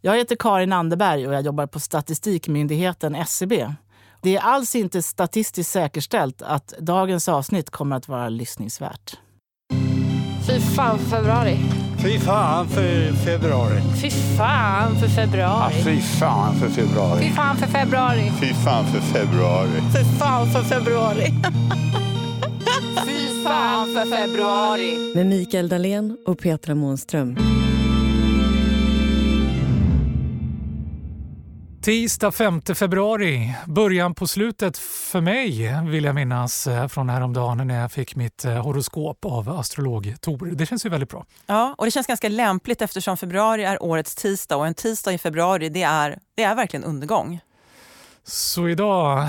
Jag heter Karin Anderberg och jag jobbar på Statistikmyndigheten SCB. Det är alls inte statistiskt säkerställt att dagens avsnitt kommer att vara lyssningsvärt. Fy fan för februari. Fy fan för februari. Fy fan för februari. Fy fan för februari. Fy fan för februari. Fy fan för februari. Fy fan för februari! Fy fan för februari. Med Mikael Dahlén och Petra Månström. Tisdag 5 februari, början på slutet för mig vill jag minnas eh, från häromdagen när jag fick mitt eh, horoskop av astrolog Tor. Det känns ju väldigt bra. Ja, och det känns ganska lämpligt eftersom februari är årets tisdag och en tisdag i februari det är, det är verkligen undergång. Så idag,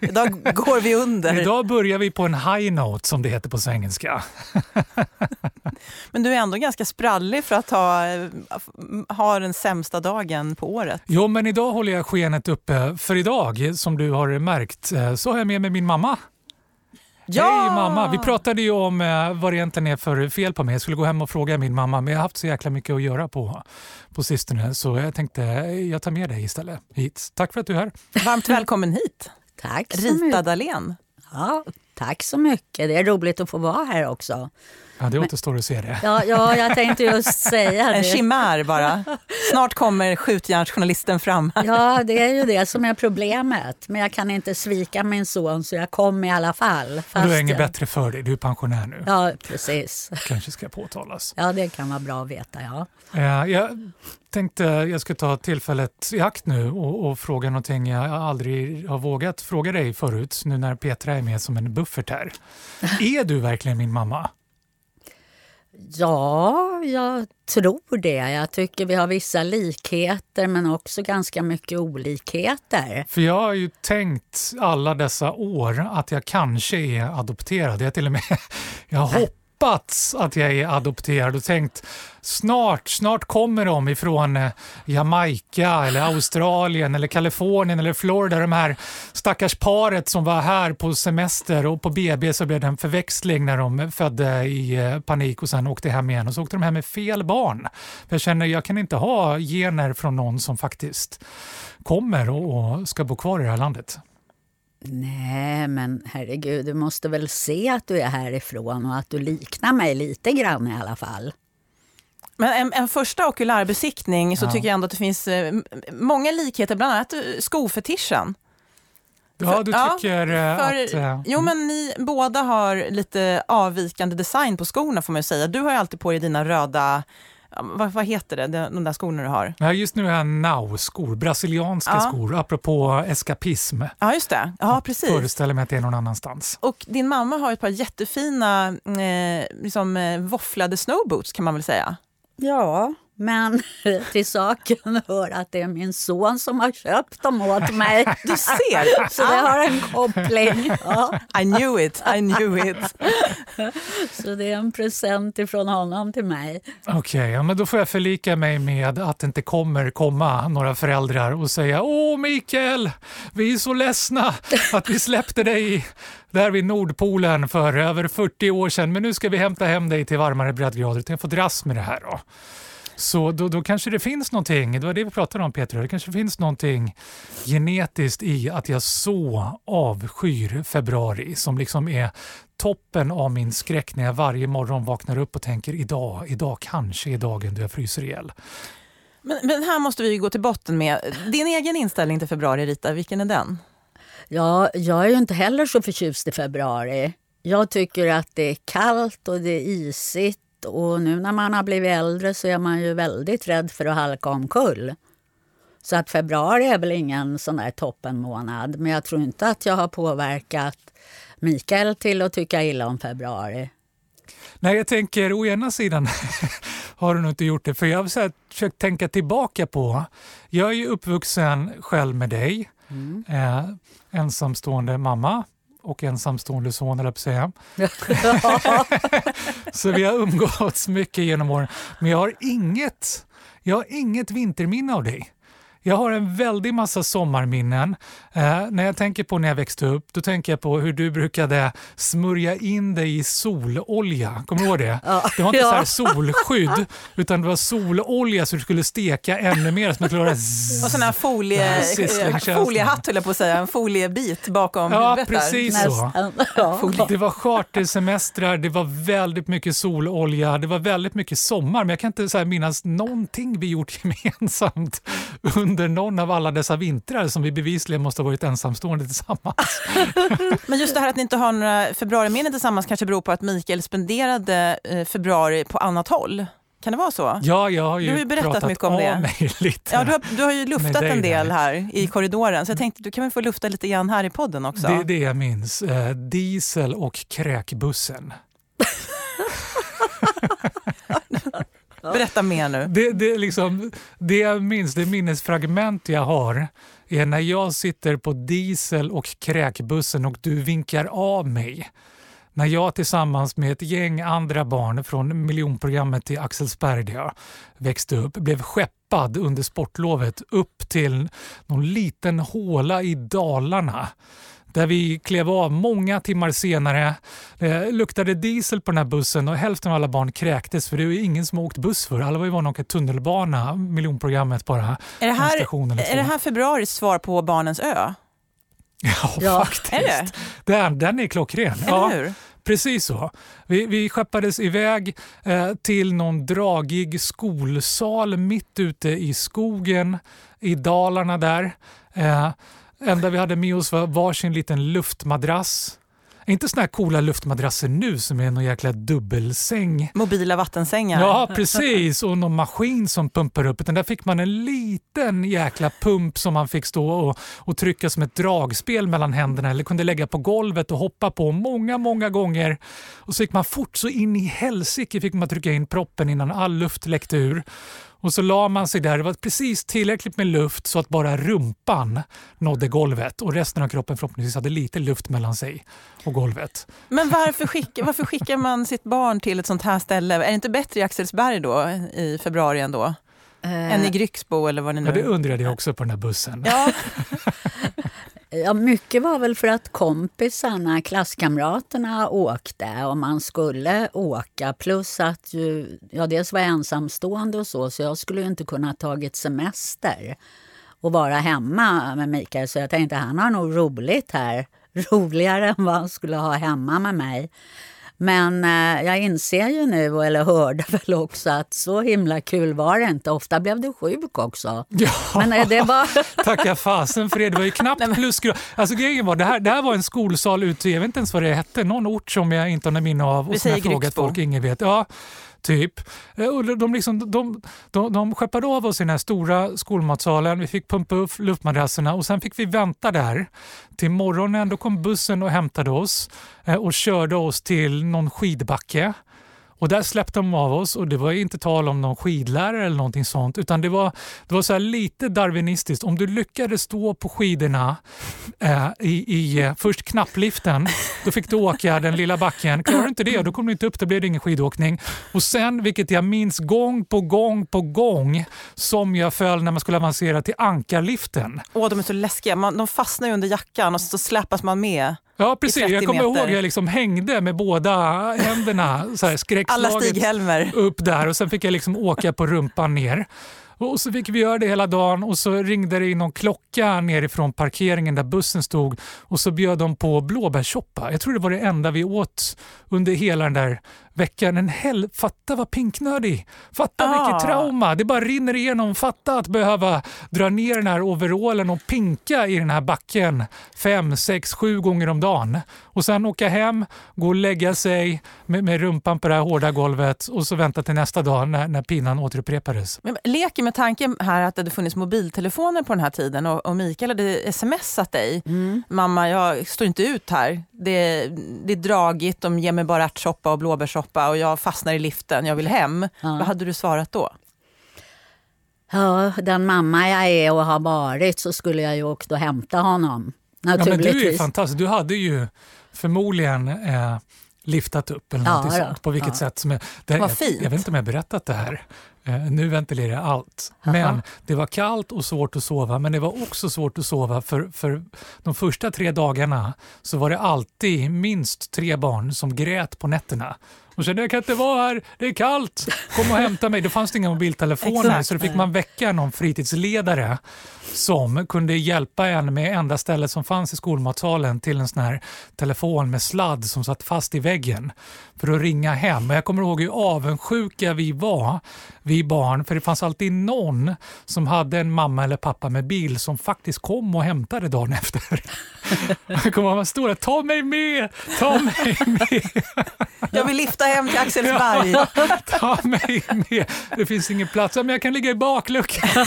Idag går vi under. idag börjar vi på en high note som det heter på svengelska. Men du är ändå ganska sprallig för att ha, ha den sämsta dagen på året. Jo, men idag håller jag skenet uppe. För idag, som du har märkt, eh, så har jag med mig min mamma. Hej mamma! Vi pratade ju om eh, vad det egentligen är för fel på mig. Jag skulle gå hem och fråga min mamma, men jag har haft så jäkla mycket att göra på, på sistone. Så jag tänkte, eh, jag tar med dig istället hit. Tack för att du är här. Varmt välkommen hit, Tack Rita. Dahlén. Ja, tack så mycket. Det är roligt att få vara här också. Ja, det återstår att se det. Ja, ja jag tänkte just säga En det. chimär bara. Snart kommer skjutjärnsjournalisten fram. Ja, det är ju det som är problemet. Men jag kan inte svika min son så jag kom i alla fall. Fast du är inget jag- bättre för dig. Du är pensionär nu. Ja, precis. kanske ska påtalas. Ja, det kan vara bra att veta, ja. Eh, Jag tänkte jag ska ta tillfället i akt nu och, och fråga någonting jag aldrig har vågat fråga dig förut, nu när Petra är med som en buffert här. Är du verkligen min mamma? Ja, jag tror det. Jag tycker vi har vissa likheter men också ganska mycket olikheter. För jag har ju tänkt alla dessa år att jag kanske är adopterad. Jag till och med jag har hoppats att jag är adopterad och tänkt snart, snart kommer de ifrån eh, Jamaica eller Australien eller Kalifornien eller Florida. De här stackars paret som var här på semester och på BB så blev det en förväxling när de födde i eh, panik och sen åkte hem igen och så åkte de hem med fel barn. För jag känner jag kan inte ha gener från någon som faktiskt kommer och ska bo kvar i det här landet. Nej, men herregud, du måste väl se att du är härifrån och att du liknar mig lite grann i alla fall. Men en, en första okulärbesiktning så Ja. tycker jag ändå att det finns eh, många likheter, bland annat eh, skofetischen. Ja, du ja, tycker eh, För, att... jo, men ni båda har lite avvikande design på skorna får man ju säga. Du har ju alltid på dig dina röda, ja, vad, vad heter det, de de där skorna du har? Ja, just nu har jag now-skor, brasilianska Ja. skor, apropå eskapism. Ja, just det. Ja, precis. Föreställer mig att det är någon annanstans. Och din mamma har ett par jättefina eh, liksom, eh, våfflade snowboots kan man väl säga. Ja, men till saken hör att det är min son som har köpt dem åt mig. Du ser! Så det har en koppling. Ja, I knew it, I knew it. så det är en present ifrån honom till mig. Okej, ja, men då får jag förlika mig med att det inte kommer komma några föräldrar och säga Åh Mikael, vi är så ledsna att vi släppte dig där vid Nordpolen för över 40 år sedan, men nu ska vi hämta hem dig till varmare breddgrader. Jag får dras med det här då. Så då, då kanske det finns någonting, det var det vi pratade om Petra, det kanske finns någonting genetiskt i att jag så avskyr februari som liksom är toppen av min skräck när jag varje morgon vaknar upp och tänker idag, idag kanske är dagen då jag fryser ihjäl. Men, men här måste vi ju gå till botten med. Din egen inställning till februari, Rita, vilken är den? Ja, jag är ju inte heller så förtjust i februari. Jag tycker att det är kallt och det är isigt och nu när man har blivit äldre så är man ju väldigt rädd för att halka omkull. Så att februari är väl ingen sån där toppenmånad. Men jag tror inte att jag har påverkat Mikael till att tycka illa om februari. Nej, jag tänker å ena sidan har du nog inte gjort det, för jag har försökt tänka tillbaka på, jag är ju uppvuxen själv med dig, eh, ensamstående mamma och ensamstående son, eller säga. Så vi har umgåtts mycket genom åren. Men jag har inget, jag har inget vinterminne av dig. Jag har en väldig massa sommarminnen. Eh, när jag tänker på när jag växte upp, då tänker jag på hur du brukade smörja in dig i sololja. Kommer du ihåg det? Ja. Det var inte Ja. så här solskydd, utan det var sololja så du skulle steka ännu mer. Som att klara Och sån här folie, eh, foliehatt höll jag på att säga, en foliebit bakom Ja, huvudet precis där. så. Ja. Det var chartersemestrar, det var väldigt mycket sololja, det var väldigt mycket sommar. Men jag kan inte så minnas någonting vi gjort gemensamt under någon av alla dessa vintrar som vi bevisligen måste ha varit ensamstående tillsammans. Men just det här att ni inte har några februariminnen tillsammans kanske beror på att Mikael spenderade eh, februari på annat håll. Kan det vara så? Ja, jag har ju, Du har ju berättat mycket om det. mig lite. Ja, du har, du har ju luftat en del här i korridoren, så jag tänkte du kan väl få lufta lite grann här i podden också. Det är det jag minns. Eh, diesel och kräkbussen. Berätta mer nu. Det, det, liksom, det jag minns, det minnesfragment jag har är när jag sitter på diesel och kräkbussen och du vinkar av mig. När jag tillsammans med ett gäng andra barn från miljonprogrammet i Axelsberg där jag växte upp blev skeppad under sportlovet upp till någon liten håla i Dalarna där vi klev av många timmar senare. Det luktade diesel på den här bussen och hälften av alla barn kräktes för det är ju ingen som åkt buss för. Alla var ju vana att åka tunnelbana, miljonprogrammet bara. Är det här, är det här februaris svar på Barnens ö? Ja, Ja. faktiskt. Är det? Den, den är klockren. Eller Ja, hur? precis så. Vi, vi skeppades iväg eh, till någon dragig skolsal mitt ute i skogen i Dalarna där. Eh, enda vi hade med oss var varsin liten luftmadrass. Inte såna här coola luftmadrasser nu som är någon jäkla dubbelsäng. Mobila vattensängar. Ja, precis. Och någon maskin som pumpar upp. Utan där fick man en liten jäkla pump som man fick stå och, och trycka som ett dragspel mellan händerna eller kunde lägga på golvet och hoppa på många, många gånger. Och så gick man fort så in i helsike fick man trycka in proppen innan all luft läckte ur. Och så la man sig där. Det var precis tillräckligt med luft så att bara rumpan nådde golvet och resten av kroppen förhoppningsvis hade lite luft mellan sig och golvet. Men varför, skick, varför skickar man sitt barn till ett sånt här ställe? Är det inte bättre i Axelsberg då i februari ändå? Eh, Än i Grycksbo eller vad det nu Ja, det undrade jag också på den här bussen. Ja, Ja, mycket var väl för att kompisarna, klasskamraterna åkte och man skulle åka. Plus att ju, jag dels var ensamstående och så, så jag skulle ju inte kunna tagit semester och vara hemma med Mikael. Så jag tänkte han har nog roligt här. Roligare än vad han skulle ha hemma med mig. Men eh, jag inser ju nu, eller hörde väl också, att så himla kul var det inte. Ofta blev du sjuk också. Ja. Men eh, det var... Tacka fasen för det. Det var ju knappt plusgrad. Alltså grejen var, det här, det här var en skolsal ute jag vet inte ens vad det hette, någon ort som jag inte har minne av. Vi Och som jag säger frågat Grycksbo. folk, ingen vet. Ja, typ. Eh, och de, liksom, de, de, de skeppade av oss i den här stora skolmatsalen. Vi fick pumpa upp luftmadrasserna och sen fick vi vänta där till morgonen. Då kom bussen och hämtade oss eh, och körde oss till någon skidbacke. Och där släppte de av oss och det var inte tal om någon skidlärare eller någonting sånt utan det var, det var så här lite darwinistiskt. Om du lyckades stå på skidorna eh, i, i eh, först knappliften, då fick du åka den lilla backen. Klarar du inte det, då kom du inte upp, då blev det ingen skidåkning. Och sen, vilket jag minns gång på gång på gång, som jag föll när man skulle avancera till ankarliften. åh, de är så läskiga. Man, de fastnar ju under jackan och så släpas man med. Ja precis, 30 jag kommer ihåg meter. jag liksom hängde med båda händerna så här, skräckslaget upp där och sen fick jag liksom åka på rumpan ner. Och så fick vi göra det hela dagen och så ringde det in någon klocka nerifrån parkeringen där bussen stod och så bjöd de på blåbärssoppa. Jag tror det var det enda vi åt under hela den där veckan. En hel, fatta vad pinknödig! Fatta Ah. vilket trauma! Det bara rinner igenom. Fatta att behöva dra ner den här overallen och pinka i den här backen fem, sex, sju gånger om dagen. Och sen åka hem, gå och lägga sig med, med rumpan på det här hårda golvet och så vänta till nästa dag när, när pinan återupprepades. Men leker med tanken här att det hade funnits mobiltelefoner på den här tiden och, och Mikael hade smsat dig. Mamma, jag står inte ut här. Det, det är dragigt, de ger mig bara ärtsoppa och blåbärssoppa och jag fastnar i liften, jag vill hem. Ja. Vad hade du svarat då? Ja, den mamma jag är och har varit så skulle jag ju åkt och hämta honom. Ja, men du är ju Naturligtvis. fantastisk. Du hade ju förmodligen eh, liftat upp eller Ja, någonting då. sånt. På vilket Ja. sätt som är, det, Vad jag, fint. jag vet inte om jag har berättat det här. Eh, nu ventilerar jag allt. Jaha. Men det var kallt och svårt att sova. Men det var också svårt att sova för, för de första tre dagarna så var det alltid minst tre barn som grät på nätterna. Och kände jag kan inte vara här, det är kallt, kom och hämta mig. Då fanns det inga mobiltelefoner så då fick man väcka någon fritidsledare som kunde hjälpa en med enda stället som fanns i skolmatsalen till en sån här telefon med sladd som satt fast i väggen för att ringa hem. Och jag kommer ihåg hur avundsjuka vi var, vi barn, för det fanns alltid någon som hade en mamma eller pappa med bil som faktiskt kom och hämtade dagen efter. Jag kommer ihåg man stod där, ta mig med, ta mig med, Jag vill lyfta hem till Axelsberg. ta mig med. Det finns ingen plats, men jag kan ligga i bakluckan.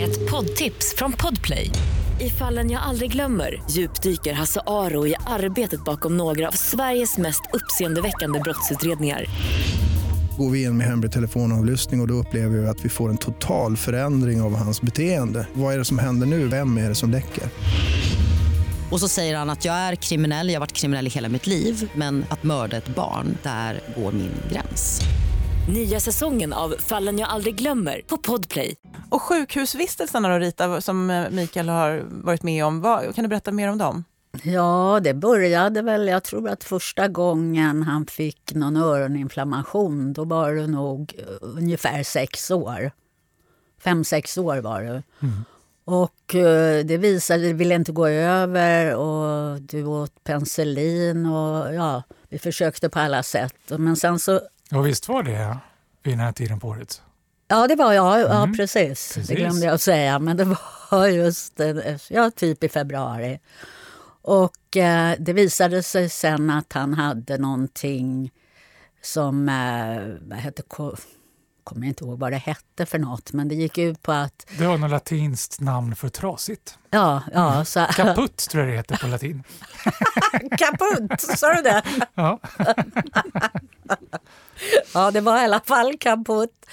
Ett poddtips från Podplay. I fallen jag aldrig glömmer djupdyker Hasse Aro i arbetet bakom några av Sveriges mest uppseendeväckande brottsutredningar. Går vi in med hemlig telefonavlyssning och, och då upplever vi att vi får en total förändring av hans beteende. Vad är det som händer nu? Vem är det som läcker? Och så säger han att jag är kriminell, jag har varit kriminell i hela mitt liv men att mörda ett barn, där går min gräns. Nya säsongen av Fallen jag aldrig glömmer på Podplay. Och sjukhusvistelserna då Rita, som Mikael har varit med om, vad, kan du berätta mer om dem? Ja, det började väl, jag tror att första gången han fick någon öroninflammation, då var det nog eh, ungefär sex år. Fem, sex år var det. Och eh, det visade, det ville inte gå över och du åt penicillin och ja, vi försökte på alla sätt. Men sen så, Och visst var det vid den här tiden på året? ja det var jag, ja Mm, precis. precis. Det glömde jag att säga, men det var just, eh, ja typ i februari. Och eh, det visade sig sen att han hade någonting som, eh, vad hette, ko- kommer inte ihåg vad det hette för något, men det gick ut på att, Det var något latinskt namn för trasigt. ja, ja, så, Kaputt tror jag det heter på latin. kaputt, sa du det? Ja. Ja, det var i alla fall kaputt.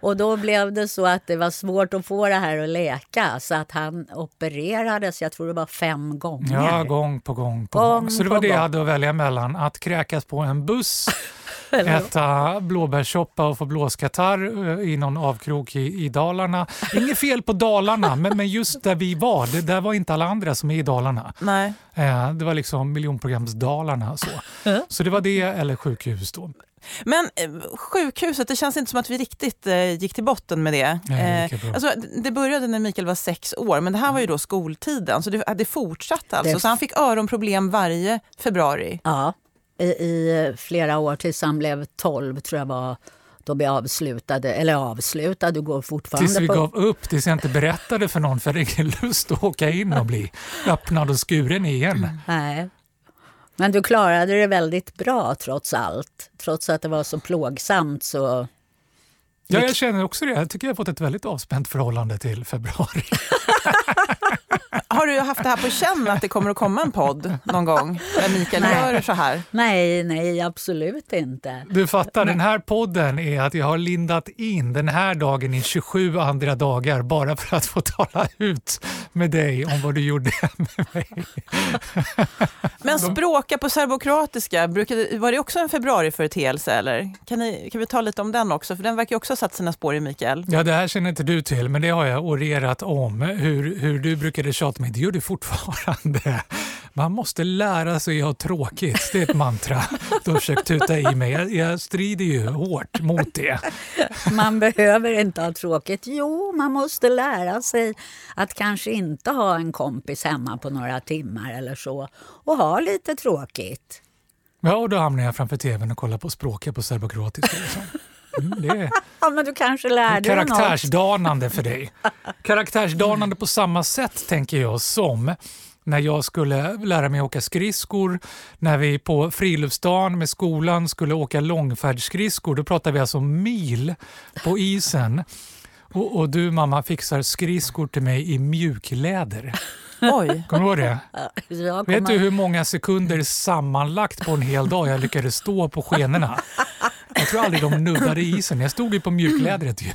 Och då blev det så att det var svårt att få det här att läka, så att han opererades, jag tror det var fem gånger. ja, gång på gång på Gång gång. Så det var det jag hade att välja mellan. Att kräkas på en buss, äta blåbärssoppa och få blåskatarr eh, i någon avkrok i, i Dalarna. Inget fel på Dalarna, men, men just där vi var, det, där var inte alla andra som är i Dalarna. Nej. Eh, det var liksom miljonprogramsdalarna. Så. så det var det eller sjukhus då. Men eh, sjukhuset, det känns inte som att vi riktigt eh, gick till botten med det. Nej, lika bra. alltså, det- det började när Mikael var sex år, men det här var ju då skoltiden, så det, det fortsatte alltså. Det- Så han fick öronproblem varje februari. Ja, i, i flera år tills han blev 12 tror jag var då vi avslutade, eller avslutade, går fortfarande Tills vi på... gav upp, tills jag inte berättade för någon för jag hade ingen lust att åka in och bli öppnad och skuren igen. Nej. Men du klarade det väldigt bra trots allt. Trots att det var så plågsamt så... Ja, jag känner också det. Jag tycker jag har fått ett väldigt avspänt förhållande till februari. Har du haft det här på känn att det kommer att komma en podd någon gång där Mikael Nej. gör så här? Nej, nej, absolut inte. Du fattar, den här podden är att jag har lindat in den här dagen i 27 andra dagar bara för att få tala ut med dig om vad du gjorde med mig. Men språka på serbokroatiska, var det också en februariföreteelse eller? Kan, ni, kan vi ta lite om den också? För den verkar också ha satt sina spår i Mikael. Ja, det här känner inte du till, men det har jag orerat om. Hur, hur du brukade tjata mig, det gör du fortfarande. Man måste lära sig att ha tråkigt, det är ett mantra du har försökt tuta i mig. Jag, jag strider ju hårt mot det. Man behöver inte ha tråkigt. Jo, man måste lära sig att kanske inte ha en kompis hemma på några timmar eller så och ha lite tråkigt. Ja, och då hamnar jag framför tvn och kollar på språket på serbokroatiska. Mm, det är Ja, men du kanske lärde dig något. karaktärsdanande för dig. Karaktärsdanande på samma sätt tänker jag som när jag skulle lära mig åka skridskor, när vi på friluftsdagen med skolan skulle åka långfärdsskridskor, då pratar vi alltså mil på isen. Och, och du mamma fixar skridskor till mig i mjukläder. Oj. Kommer du ihåg det? Jag Vet kommer- du hur många sekunder sammanlagt på en hel dag jag lyckades stå på skenorna? Jag tror aldrig de nuddade isen. Jag stod ju på mjuklädret ju.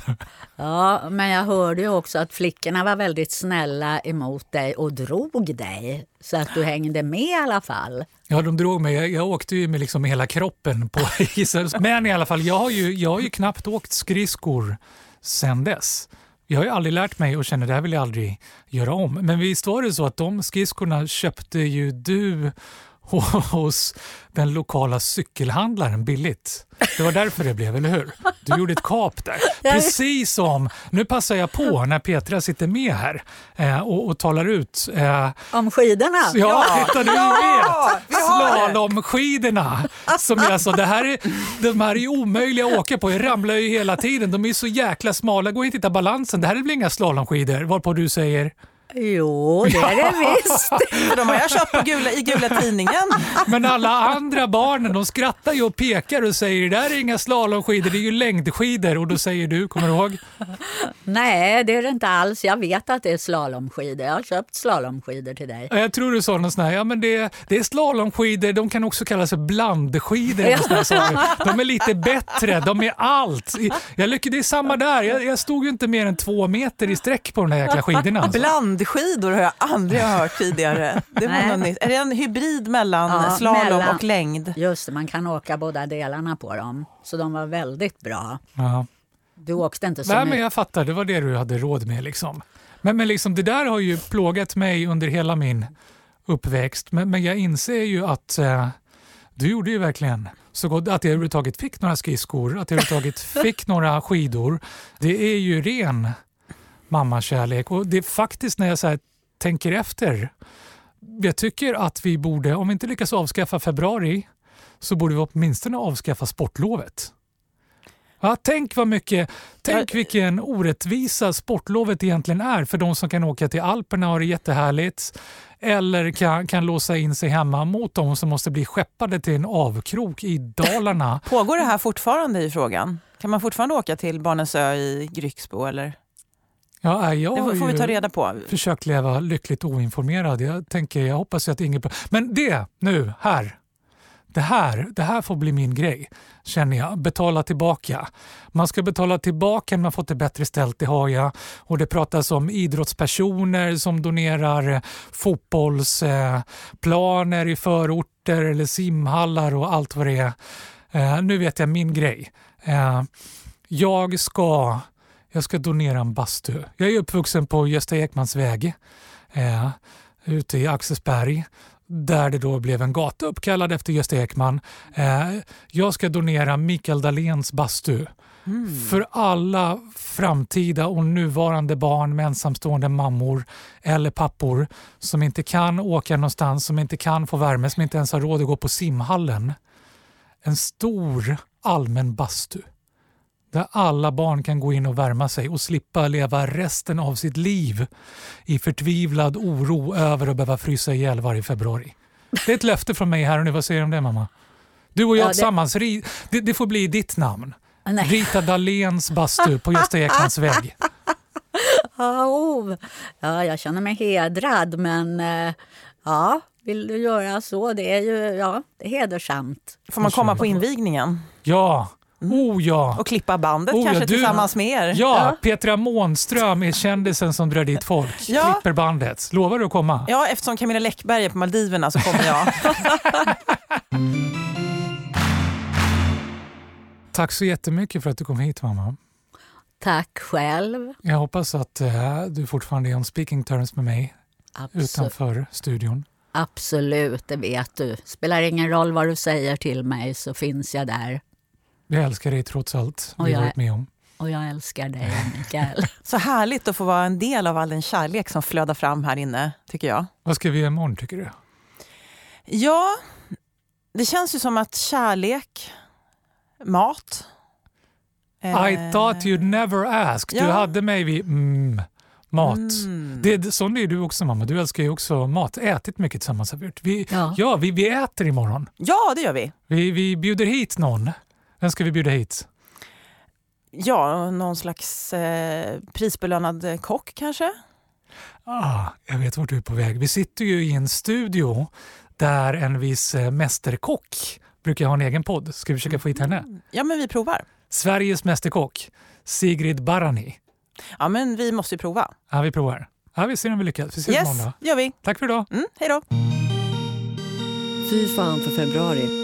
Ja, men jag hörde ju också att flickorna var väldigt snälla emot dig och drog dig. Så att du hängde med i alla fall. Ja, de drog mig. Jag, jag åkte ju med liksom hela kroppen på isen. Men i alla fall, jag har ju, jag har ju knappt åkt skridskor sen dess. Jag har ju aldrig lärt mig och känner det här vill jag aldrig göra om. Men visst var det så att de skridskorna köpte ju du hos den lokala cykelhandlaren billigt. Det var därför det blev, eller hur? Du gjorde ett kap där. Precis som, nu passar jag på när Petra sitter med här eh, och, och talar ut. Eh, Om skidorna? Ja, titta du Ja, vet! Slalomskidorna. Som är alltså, det här är, de här är omöjliga att åka på. Jag ramlar ju hela tiden. De är så jäkla smala. Går inte att hitta balansen. Det här är väl inga slalomskidor? Varpå du säger? Jo, det är det visst. För de har jag köpt på gula, i gula tidningen. Men alla andra barnen de skrattar ju och pekar och säger det där är inga slalomskidor, det är ju längdskidor. Och då säger du, kommer du ihåg? Nej, det är det inte alls. Jag vet att det är slalomskidor. Jag har köpt slalomskidor till dig. Ja, Jag tror du sa något sånt här, ja men det, det är slalomskidor, de kan också kallas för blandskidor. De är lite bättre, de är allt. Jag lyckades, det är samma där, jag, jag stod ju inte mer än två meter i sträck på de där jäkla skidorna. Alltså. Blandskidor har jag aldrig hört tidigare. Det var något nytt. Är det en hybrid mellan Ja, slalom mellan- och längd? Just det, man kan åka båda delarna på dem. Så de var väldigt bra. Ja. Du åkte inte så Nej, men jag fattar, det var det du hade råd med. Liksom. Men, men liksom, det där har ju plågat mig under hela min uppväxt. Men, men jag inser ju att eh, du gjorde ju verkligen så gott att jag överhuvudtaget fick några skridskor, att jag överhuvudtaget fick några skidor. Det är ju ren mammakärlek och det är faktiskt när jag så tänker efter. Jag tycker att vi borde, om vi inte lyckas avskaffa februari, så borde vi åtminstone avskaffa sportlovet. Ja, tänk vad mycket, tänk vilken orättvisa sportlovet egentligen är för de som kan åka till Alperna och ha det jättehärligt eller kan, kan låsa in sig hemma mot de som måste bli skeppade till en avkrok i Dalarna. Pågår det här fortfarande i frågan? Kan man fortfarande åka till Barnens ö i Grycksbo? Eller? Ja, nej, jag Det får, vi ta reda på. försökt leva lyckligt oinformerad. Jag, tänker, jag hoppas att ingen... Men det, nu, här. Det här, det här får bli min grej, känner jag. Betala tillbaka. Man ska betala tillbaka när man fått det bättre ställt, det har jag. Och det pratas om idrottspersoner som donerar fotbollsplaner i förorter eller simhallar och allt vad det är. Eh, nu vet jag min grej. Eh, jag ska jag ska donera en bastu. Jag är uppvuxen på Gösta Ekmans väg eh, ute i Axelsberg där det då blev en gata uppkallad efter Gösta Ekman. Eh, jag ska donera Mikael Dahléns bastu för alla framtida och nuvarande barn med ensamstående mammor eller pappor som inte kan åka någonstans, som inte kan få värme, som inte ens har råd att gå på simhallen. En stor allmän bastu där alla barn kan gå in och värma sig och slippa leva resten av sitt liv i förtvivlad oro över att behöva frysa ihjäl varje februari. Det är ett löfte från mig här och nu. Vad säger du om det mamma? Du och jag Ja, det- tillsammans, det, det får bli ditt namn. Nej. Rita Dahléns bastu på Gösta Ekmans vägg. Ja, oh. ja, jag känner mig hedrad, men eh, ja, vill du göra så? Det är ju ja, det är hedersamt. Får man komma på invigningen Ja, oh ja. och klippa bandet Oh, ja, kanske du- tillsammans med er? Ja, Petra Månström är kändisen som drar dit folk. Ja. Klipper bandet. Lovar du att komma? Ja, eftersom Camilla Läckberg är på Maldiverna så kommer jag. Tack så jättemycket för att du kom hit mamma. Tack själv. Jag hoppas att eh, du fortfarande är on speaking terms med mig Absolut. utanför studion. Absolut, det vet du. Spelar ingen roll vad du säger till mig så finns jag där. Jag älskar dig trots allt Och jag varit med om. Och jag älskar dig, Mikael. Så härligt att få vara en del av all den kärlek som flödar fram här inne, tycker jag. Vad ska vi göra imorgon tycker du? Ja, det känns ju som att kärlek, mat... eh, I thought you'd never ask. Du ja. hade mig vid mm, mat. Mm. Det, sån är du också mamma. Du älskar ju också mat. Ätit mycket tillsammans har vi gjort. Vi, ja, Ja. vi, vi äter imorgon. Ja, det gör vi. Vi, vi bjuder hit någon. Vem ska vi bjuda hit? Ja, någon slags eh, prisbelönad kock kanske? Ah, jag vet vart du är på väg. Vi sitter ju i en studio där en viss eh, mästerkock brukar ha en egen podd. Ska vi försöka få hit henne? Ja, men vi provar. Sveriges Mästerkock, Sigrid Barani. Ja, men vi måste ju prova. Ja, vi provar. Ja, vi ser om vi lyckas. Vi ses Yes, imorgon då. gör vi. Tack för idag. Mm, hej då. Fy fan för februari